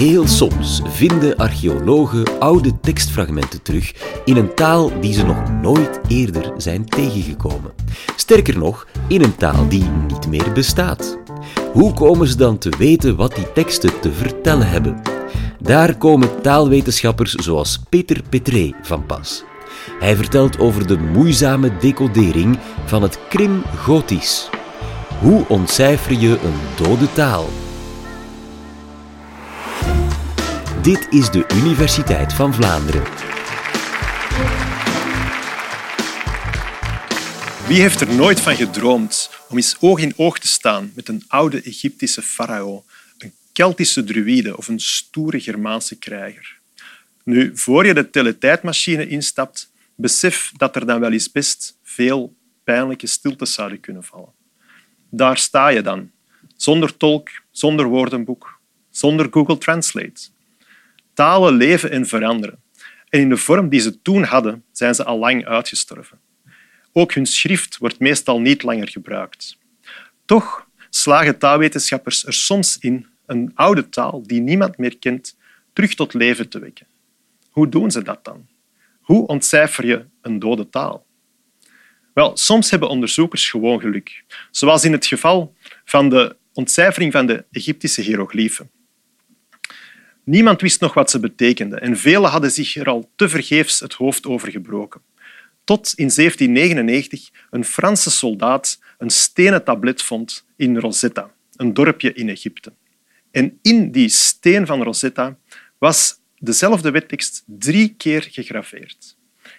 Heel soms vinden archeologen oude tekstfragmenten terug in een taal die ze nog nooit eerder zijn tegengekomen. Sterker nog, in een taal die niet meer bestaat. Hoe komen ze dan te weten wat die teksten te vertellen hebben? Daar komen taalwetenschappers zoals Peter Petré van pas. Hij vertelt over de moeizame decodering van het Krim-Gotisch. Hoe ontcijfer je een dode taal? Dit is de Universiteit van Vlaanderen. Wie heeft er nooit van gedroomd om eens oog in oog te staan met een oude Egyptische farao, een Keltische druïde of een stoere Germaanse krijger? Nu, voor je de teletijdmachine instapt, besef dat er dan wel eens best veel pijnlijke stiltes zouden kunnen vallen. Daar sta je dan, zonder tolk, zonder woordenboek, zonder Google Translate. Talen leven en veranderen. En in de vorm die ze toen hadden, zijn ze al lang uitgestorven. Ook hun schrift wordt meestal niet langer gebruikt. Toch slagen taalwetenschappers er soms in een oude taal die niemand meer kent terug tot leven te wekken. Hoe doen ze dat dan? Hoe ontcijfer je een dode taal? Wel, soms hebben onderzoekers gewoon geluk, zoals in het geval van de ontcijfering van de Egyptische hiërogliefen. Niemand wist nog wat ze betekenden en velen hadden zich er al tevergeefs het hoofd over gebroken. Tot in 1799 een Franse soldaat een stenen tablet vond in Rosetta, een dorpje in Egypte. En in die steen van Rosetta was dezelfde wettekst drie keer gegraveerd.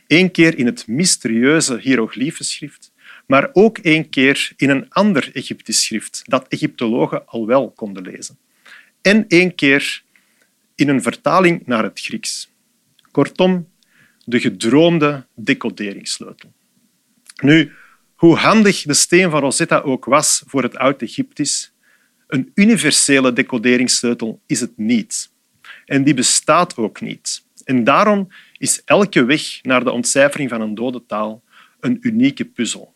Eén keer in het mysterieuze hieroglyphenschrift, maar ook één keer in een ander Egyptisch schrift dat Egyptologen al wel konden lezen. En één keer in een vertaling naar het Grieks. Kortom, de gedroomde decoderingssleutel. Nu, hoe handig de steen van Rosetta ook was voor het Oud-Egyptisch, een universele decoderingssleutel is het niet. En die bestaat ook niet. En daarom is elke weg naar de ontcijfering van een dode taal een unieke puzzel.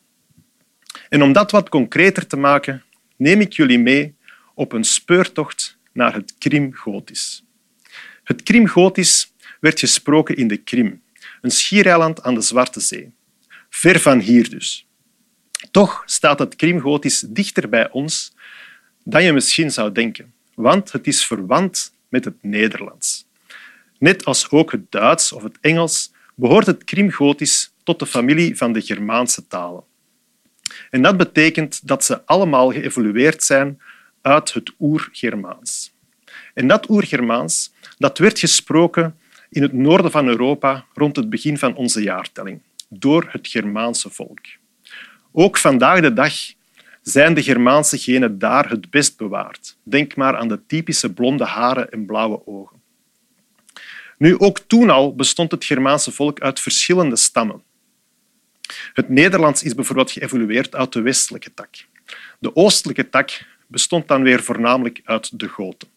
En om dat wat concreter te maken, neem ik jullie mee op een speurtocht naar het Krim-Gotisch. Het Krim-Gotisch werd gesproken in de Krim, een schiereiland aan de Zwarte Zee. Ver van hier dus. Toch staat het Krim-Gotisch dichter bij ons dan je misschien zou denken, want het is verwant met het Nederlands. Net als ook het Duits of het Engels behoort het Krim-Gotisch tot de familie van de Germaanse talen. En dat betekent dat ze allemaal geëvolueerd zijn uit het oer-Germaans. En dat oer-Germaans dat werd gesproken in het noorden van Europa rond het begin van onze jaartelling door het Germaanse volk. Ook vandaag de dag zijn de Germaanse genen daar het best bewaard. Denk maar aan de typische blonde haren en blauwe ogen. Nu, ook toen al bestond het Germaanse volk uit verschillende stammen. Het Nederlands is bijvoorbeeld geëvolueerd uit de westelijke tak. De oostelijke tak bestond dan weer voornamelijk uit de Goten.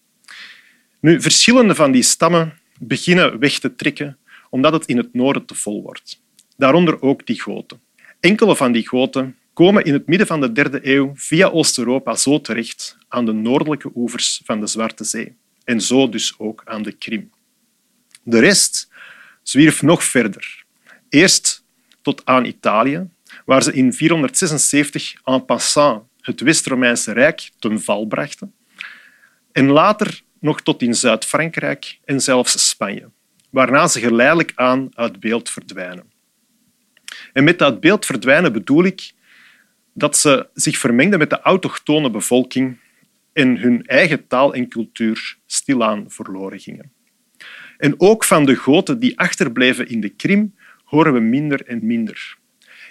Nu, verschillende van die stammen beginnen weg te trekken omdat het in het noorden te vol wordt. Daaronder ook die Goten. Enkele van die Goten komen in het midden van de derde eeuw via Oost-Europa zo terecht aan de noordelijke oevers van de Zwarte Zee en zo dus ook aan de Krim. De rest zwierf nog verder. Eerst tot aan Italië, waar ze in 476 en passant het West-Romeinse Rijk ten val brachten. En later nog tot in Zuid-Frankrijk en zelfs Spanje, waarna ze geleidelijk aan uit beeld verdwijnen. En met dat beeld verdwijnen bedoel ik dat ze zich vermengden met de autochtone bevolking en hun eigen taal en cultuur stilaan verloren gingen. En ook van de goten die achterbleven in de Krim horen we minder en minder.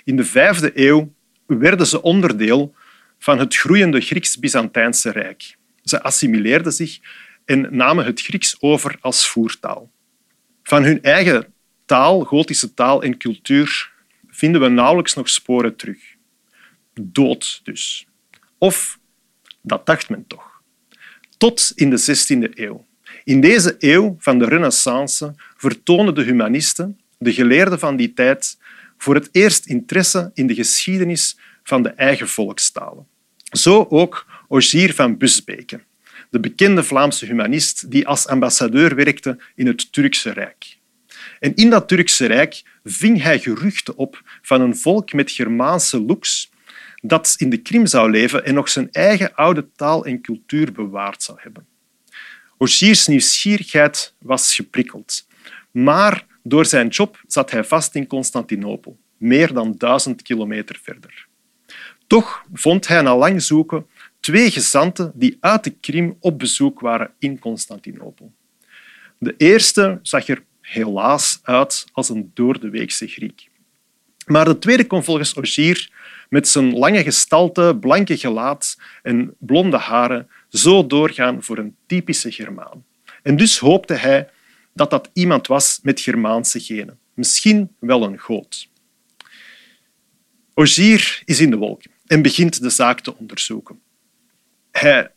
In de vijfde eeuw werden ze onderdeel van het groeiende Grieks-Byzantijnse Rijk. Ze assimileerden zich en namen het Grieks over als voertaal. Van hun eigen taal, Gotische taal en cultuur vinden we nauwelijks nog sporen terug. Dood dus. Of, dat dacht men toch. Tot in de 16e eeuw. In deze eeuw van de Renaissance vertonen de humanisten, de geleerden van die tijd, voor het eerst interesse in de geschiedenis van de eigen volkstalen. Zo ook Ogier van Busbeke, de bekende Vlaamse humanist die als ambassadeur werkte in het Turkse Rijk. En in dat Turkse Rijk ving hij geruchten op van een volk met Germaanse looks dat in de Krim zou leven en nog zijn eigen oude taal en cultuur bewaard zou hebben. Ogiers nieuwsgierigheid was geprikkeld, maar door zijn job zat hij vast in Constantinopel, meer dan duizend kilometer verder. Toch vond hij na lang zoeken twee gezanten die uit de Krim op bezoek waren in Constantinopel. De eerste zag er helaas uit als een doordeweekse Griek. Maar de tweede kon volgens Ogier met zijn lange gestalte, blanke gelaat en blonde haren zo doorgaan voor een typische Germaan. En dus hoopte hij dat dat iemand was met Germaanse genen. Misschien wel een goot. Ogier is in de wolken en begint de zaak te onderzoeken. Hij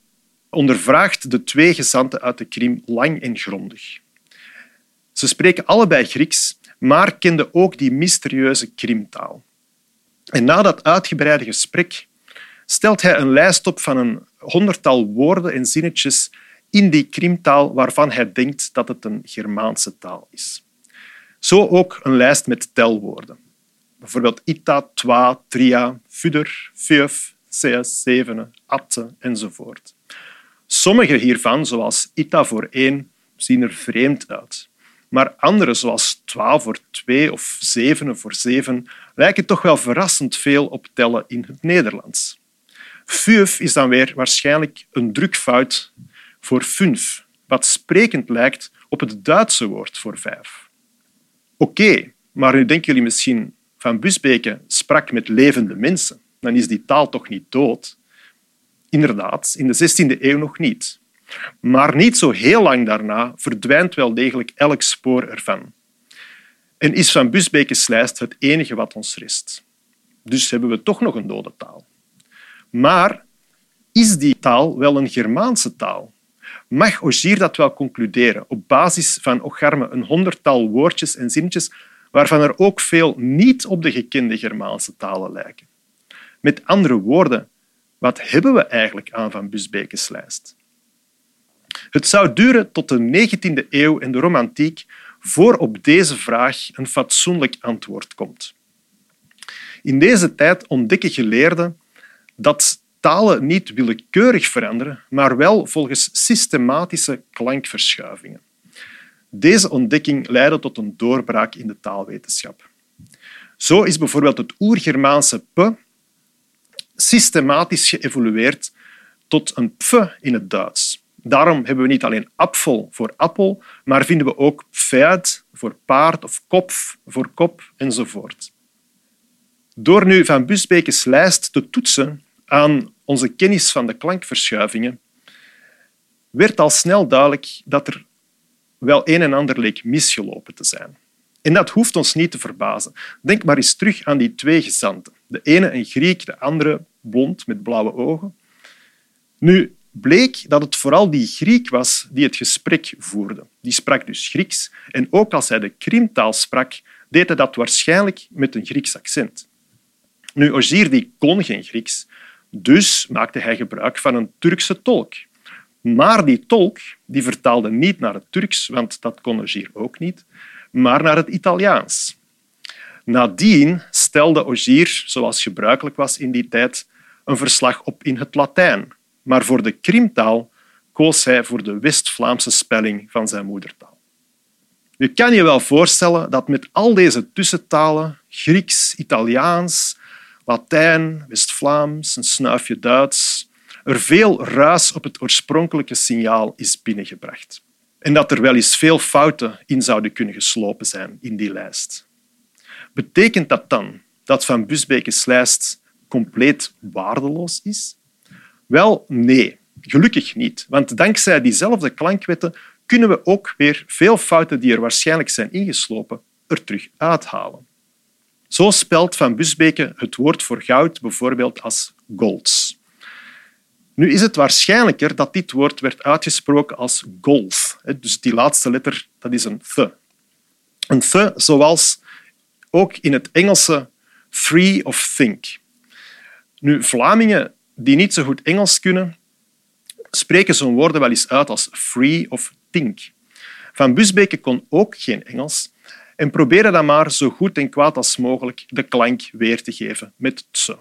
ondervraagt de twee gezanten uit de Krim lang en grondig. Ze spreken allebei Grieks, maar kenden ook die mysterieuze Krimtaal. En na dat uitgebreide gesprek stelt hij een lijst op van een honderdtal woorden en zinnetjes in die Krimtaal waarvan hij denkt dat het een Germaanse taal is. Zo ook een lijst met telwoorden. Bijvoorbeeld ita, twa, tria, fuder, feuf, seas, zevene, atte enzovoort. Sommige hiervan, zoals ita voor één, zien er vreemd uit. Maar andere, zoals 12 voor 2 of 7 voor 7, lijken toch wel verrassend veel op tellen in het Nederlands. Fünf is dan weer waarschijnlijk een drukfout voor fünf, wat sprekend lijkt op het Duitse woord voor vijf. Oké, maar nu denken jullie misschien van Busbeke sprak met levende mensen. Dan is die taal toch niet dood? Inderdaad, in de 16e eeuw nog niet. Maar niet zo heel lang daarna verdwijnt wel degelijk elk spoor ervan. En is Van Busbekes lijst het enige wat ons rest. Dus hebben we toch nog een dode taal. Maar is die taal wel een Germaanse taal? Mag Ogier dat wel concluderen op basis van Ocharme een honderdtal woordjes en zinnetjes waarvan er ook veel niet op de gekende Germaanse talen lijken? Met andere woorden, wat hebben we eigenlijk aan Van Busbekes lijst? Het zou duren tot de 19e eeuw en de romantiek voor op deze vraag een fatsoenlijk antwoord komt. In deze tijd ontdekken geleerden dat talen niet willekeurig veranderen, maar wel volgens systematische klankverschuivingen. Deze ontdekking leidde tot een doorbraak in de taalwetenschap. Zo is bijvoorbeeld het oer-Germaanse p systematisch geëvolueerd tot een pf in het Duits. Daarom hebben we niet alleen apfel voor appel, maar vinden we ook pferd voor paard of kopf voor kop enzovoort. Door nu Van Busbekes lijst te toetsen aan onze kennis van de klankverschuivingen, werd al snel duidelijk dat er wel een en ander leek misgelopen te zijn. En dat hoeft ons niet te verbazen. Denk maar eens terug aan die twee gezanten. De ene een Griek, de andere blond met blauwe ogen. Nu, bleek dat het vooral die Griek was die het gesprek voerde. Die sprak dus Grieks en ook als hij de Krimtaal sprak, deed hij dat waarschijnlijk met een Grieks accent. Nu, Ogier die kon geen Grieks, dus maakte hij gebruik van een Turkse tolk. Maar die tolk die vertaalde niet naar het Turks, want dat kon Ogier ook niet, maar naar het Italiaans. Nadien stelde Ogier, zoals gebruikelijk was in die tijd, een verslag op in het Latijn, maar voor de Krimtaal koos hij voor de West-Vlaamse spelling van zijn moedertaal. Je kan je wel voorstellen dat met al deze tussentalen, Grieks, Italiaans, Latijn, West-Vlaams, een snuifje Duits, er veel ruis op het oorspronkelijke signaal is binnengebracht. En dat er wel eens veel fouten in zouden kunnen geslopen zijn in die lijst. Betekent dat dan dat Van Busbekes lijst compleet waardeloos is? Wel, nee. Gelukkig niet. Want dankzij diezelfde klankwetten kunnen we ook weer veel fouten die er waarschijnlijk zijn ingeslopen er terug uithalen. Zo spelt Van Busbeke het woord voor goud bijvoorbeeld als golds. Nu is het waarschijnlijker dat dit woord werd uitgesproken als golf. Dus die laatste letter dat is een th. Een th zoals ook in het Engelse free of think. Nu, Vlamingen die niet zo goed Engels kunnen, spreken zo'n woorden wel eens uit als free of think. Van Busbeke kon ook geen Engels en probeerde dan maar zo goed en kwaad als mogelijk de klank weer te geven met tse.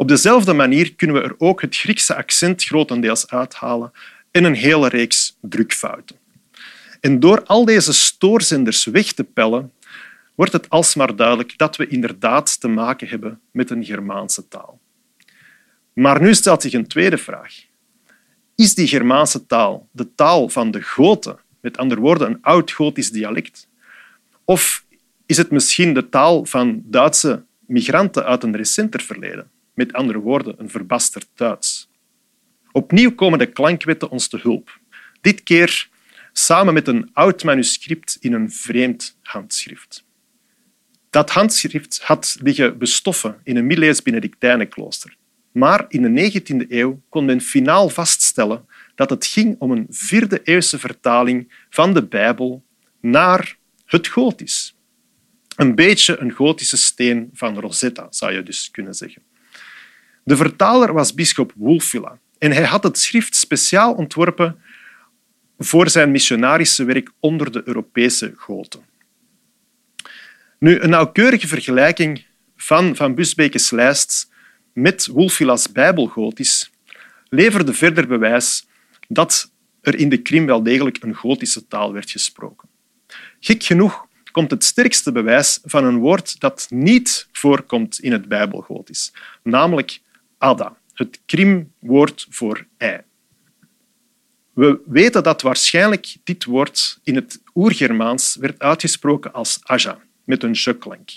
Op dezelfde manier kunnen we er ook het Griekse accent grotendeels uithalen en een hele reeks drukfouten. En door al deze stoorzenders weg te pellen, wordt het alsmaar duidelijk dat we inderdaad te maken hebben met een Germaanse taal. Maar nu stelt zich een tweede vraag. Is die Germaanse taal de taal van de Goten, met andere woorden een oud-Gotisch dialect? Of is het misschien de taal van Duitse migranten uit een recenter verleden? Met andere woorden, een verbasterd Duits. Opnieuw komen de klankwetten ons te hulp. Dit keer samen met een oud manuscript in een vreemd handschrift. Dat handschrift had liggen bestoffen in een middeleeuws Benedictijnenklooster. Maar in de 19e eeuw kon men finaal vaststellen dat het ging om een vierde eeuwse vertaling van de Bijbel naar het Gotisch. Een beetje een gotische steen van Rosetta, zou je dus kunnen zeggen. De vertaler was bisschop Wulfila en hij had het schrift speciaal ontworpen voor zijn missionarische werk onder de Europese goten. Nu, een nauwkeurige vergelijking van Van Busbeke's lijst met Wulfila's Bijbelgotisch leverde verder bewijs dat er in de Krim wel degelijk een gotische taal werd gesproken. Gek genoeg komt het sterkste bewijs van een woord dat niet voorkomt in het Bijbelgotisch, namelijk Ada, het Krimwoord voor ei. We weten dat waarschijnlijk dit woord in het Oergermaans werd uitgesproken als aja, met een je-klank.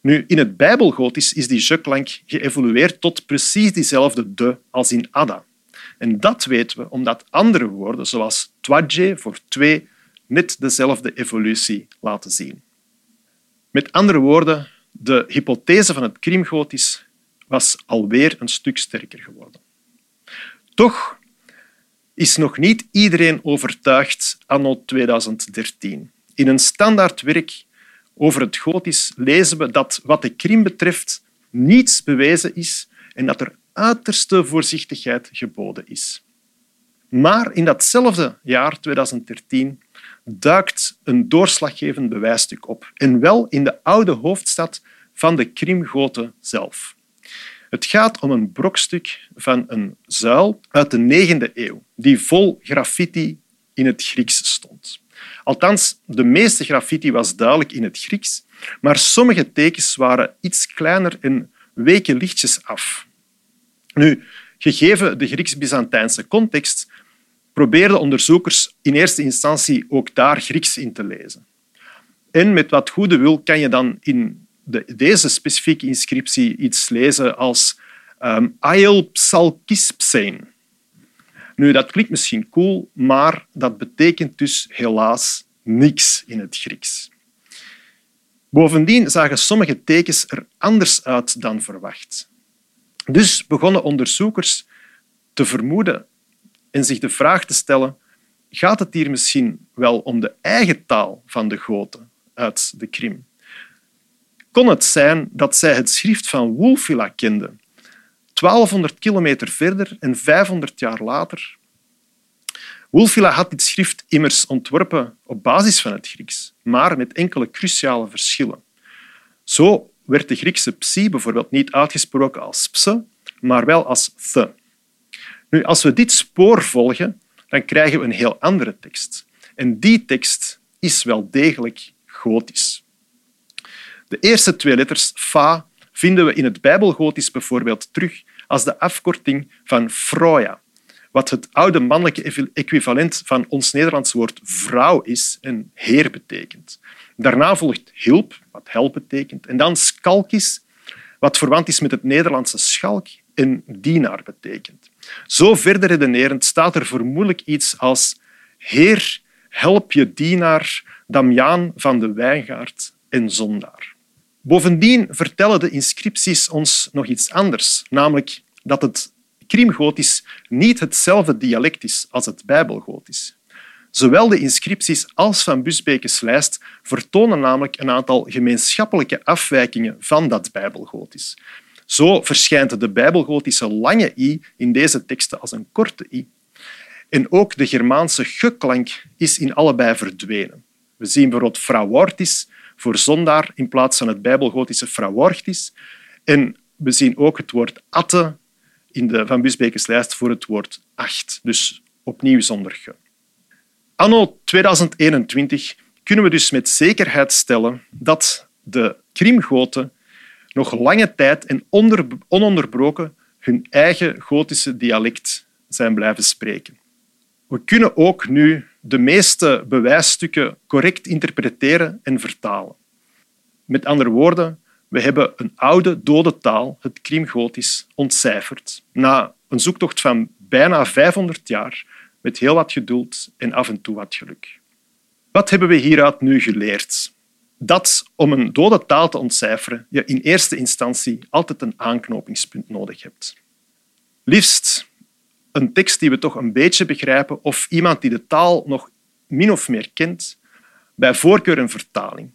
Nu, in het Bijbelgotisch is die je-klank geëvolueerd tot precies diezelfde de als in Ada. En dat weten we omdat andere woorden, zoals twadje voor twee, net dezelfde evolutie laten zien. Met andere woorden, de hypothese van het Krimgotisch was alweer een stuk sterker geworden. Toch is nog niet iedereen overtuigd anno 2013. In een standaard werk over het Gotisch lezen we dat wat de Krim betreft niets bewezen is en dat er uiterste voorzichtigheid geboden is. Maar in datzelfde jaar, 2013, duikt een doorslaggevend bewijsstuk op. En wel in de oude hoofdstad van de Krimgoten zelf. Het gaat om een brokstuk van een zuil uit de 9e eeuw, die vol graffiti in het Grieks stond. Althans, de meeste graffiti was duidelijk in het Grieks, maar sommige tekens waren iets kleiner en weken lichtjes af. Nu, gegeven de Grieks-Byzantijnse context, probeerden onderzoekers in eerste instantie ook daar Grieks in te lezen. En met wat goede wil kan je dan in de, deze specifieke inscriptie iets lezen als um, Ail Psalkispsein. Nu, dat klinkt misschien cool, maar dat betekent dus helaas niks in het Grieks. Bovendien zagen sommige tekens er anders uit dan verwacht. Dus begonnen onderzoekers te vermoeden en zich de vraag te stellen gaat het hier misschien wel om de eigen taal van de Goten uit de Krim? Kon het zijn dat zij het schrift van Wulfila kenden, 1200 kilometer verder en 500 jaar later? Wulfila had dit schrift immers ontworpen op basis van het Grieks, maar met enkele cruciale verschillen. Zo werd de Griekse psi bijvoorbeeld niet uitgesproken als pse, maar wel als the. Nu, als we dit spoor volgen, dan krijgen we een heel andere tekst. En die tekst is wel degelijk gotisch. De eerste twee letters fa vinden we in het Bijbelgotisch bijvoorbeeld terug als de afkorting van Froya, wat het oude mannelijke equivalent van ons Nederlands woord vrouw is en heer betekent. Daarna volgt hulp, wat help betekent, en dan skalkis, wat verwant is met het Nederlandse schalk en dienaar betekent. Zo verder redenerend staat er vermoedelijk iets als Heer, help je dienaar Damiaan van de wijngaard en zondaar. Bovendien vertellen de inscripties ons nog iets anders, namelijk dat het Krimgotisch niet hetzelfde dialect is als het Bijbelgotisch. Zowel de inscripties als van Busbekes lijst vertonen namelijk een aantal gemeenschappelijke afwijkingen van dat Bijbelgotisch. Zo verschijnt de bijbelgotische lange i in deze teksten als een korte i. En ook de Germaanse geklank is in allebei verdwenen. We zien bijvoorbeeld frauortis voor zondaar in plaats van het bijbelgotische frauortis. En we zien ook het woord atte in de Van Busbekes lijst voor het woord acht. Dus opnieuw zonder ge. Anno 2021 kunnen we dus met zekerheid stellen dat de Krimgoten nog lange tijd en ononderbroken hun eigen gotische dialect zijn blijven spreken. We kunnen ook nu de meeste bewijsstukken correct interpreteren en vertalen. Met andere woorden, we hebben een oude dode taal, het Krimgotisch, ontcijferd na een zoektocht van bijna 500 jaar met heel wat geduld en af en toe wat geluk. Wat hebben we hieruit nu geleerd? Dat om een dode taal te ontcijferen je in eerste instantie altijd een aanknopingspunt nodig hebt. Liefst een tekst die we toch een beetje begrijpen of iemand die de taal nog min of meer kent, bij voorkeur een vertaling.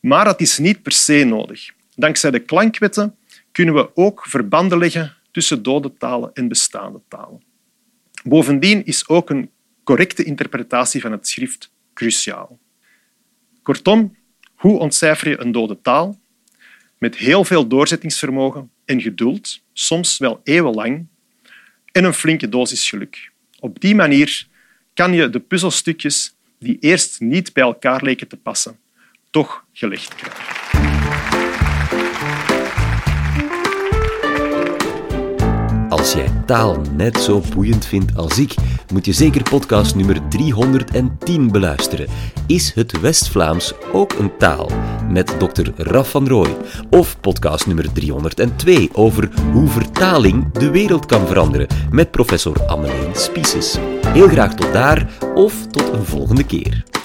Maar dat is niet per se nodig. Dankzij de klankwetten kunnen we ook verbanden leggen tussen dode talen en bestaande talen. Bovendien is ook een correcte interpretatie van het schrift cruciaal. Kortom, hoe ontcijfer je een dode taal? Met heel veel doorzettingsvermogen en geduld, soms wel eeuwenlang, en een flinke dosis geluk. Op die manier kan je de puzzelstukjes die eerst niet bij elkaar leken te passen, toch gelegd krijgen. Als jij taal net zo boeiend vindt als ik, moet je zeker podcast nummer 310 beluisteren. Is het West-Vlaams ook een taal? Met dokter Raf van Rooij. Of podcast nummer 302 over hoe vertaling de wereld kan veranderen. Met professor Anneleen Spieses. Heel graag tot daar of tot een volgende keer.